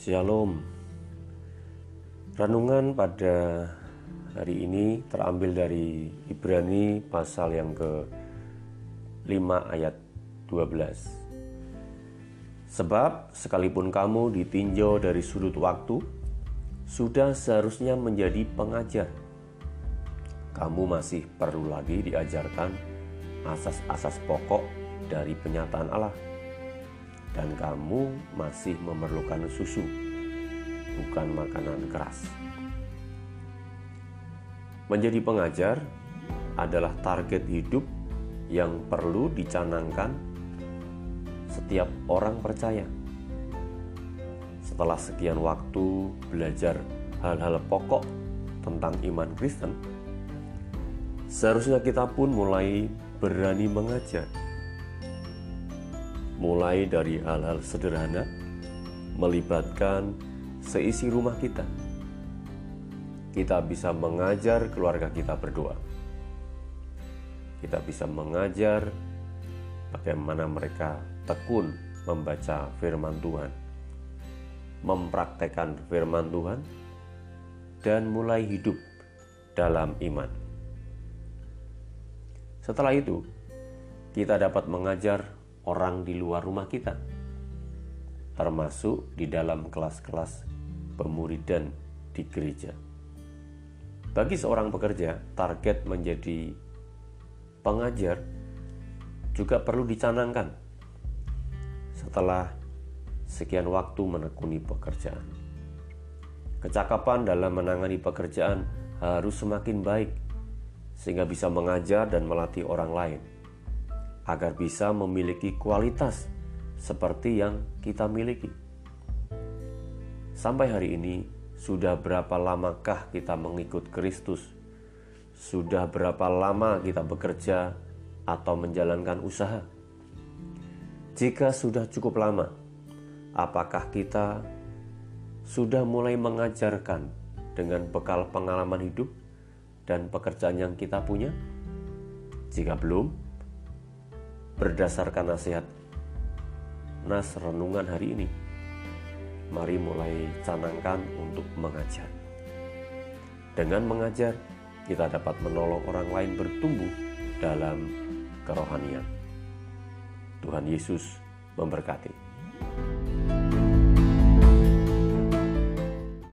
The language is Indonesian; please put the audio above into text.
Shalom. Renungan pada hari ini terambil dari Ibrani pasal yang ke 5 ayat 12. Sebab sekalipun kamu ditinjau dari sudut waktu, sudah seharusnya menjadi pengajar. Kamu masih perlu lagi diajarkan asas-asas pokok dari penyataan Allah dan kamu masih memerlukan susu, bukan makanan keras. Menjadi pengajar adalah target hidup yang perlu dicanangkan setiap orang percaya. Setelah sekian waktu belajar hal-hal pokok tentang iman Kristen, seharusnya kita pun mulai berani mengajar mulai dari hal-hal sederhana, melibatkan seisi rumah kita. Kita bisa mengajar keluarga kita berdoa. Kita bisa mengajar bagaimana mereka tekun membaca firman Tuhan, mempraktekkan firman Tuhan, dan mulai hidup dalam iman. Setelah itu, kita dapat mengajar orang di luar rumah kita, termasuk di dalam kelas-kelas pemuridan di gereja. Bagi seorang pekerja, target menjadi pengajar juga perlu dicanangkan setelah sekian waktu menekuni pekerjaan. Kecakapan dalam menangani pekerjaan harus semakin baik sehingga bisa mengajar dan melatih orang lain agar bisa memiliki kualitas seperti yang kita miliki. Sampai hari ini, sudah berapa lamakah kita mengikut Kristus? Sudah berapa lama kita bekerja atau menjalankan usaha? Jika sudah cukup lama, apakah kita sudah mulai mengajarkan dengan bekal pengalaman hidup dan pekerjaan yang kita punya? Jika belum, berdasarkan nasihat nas renungan hari ini. Mari mulai canangkan untuk mengajar. Dengan mengajar, kita dapat menolong orang lain bertumbuh dalam kerohanian. Tuhan Yesus memberkati.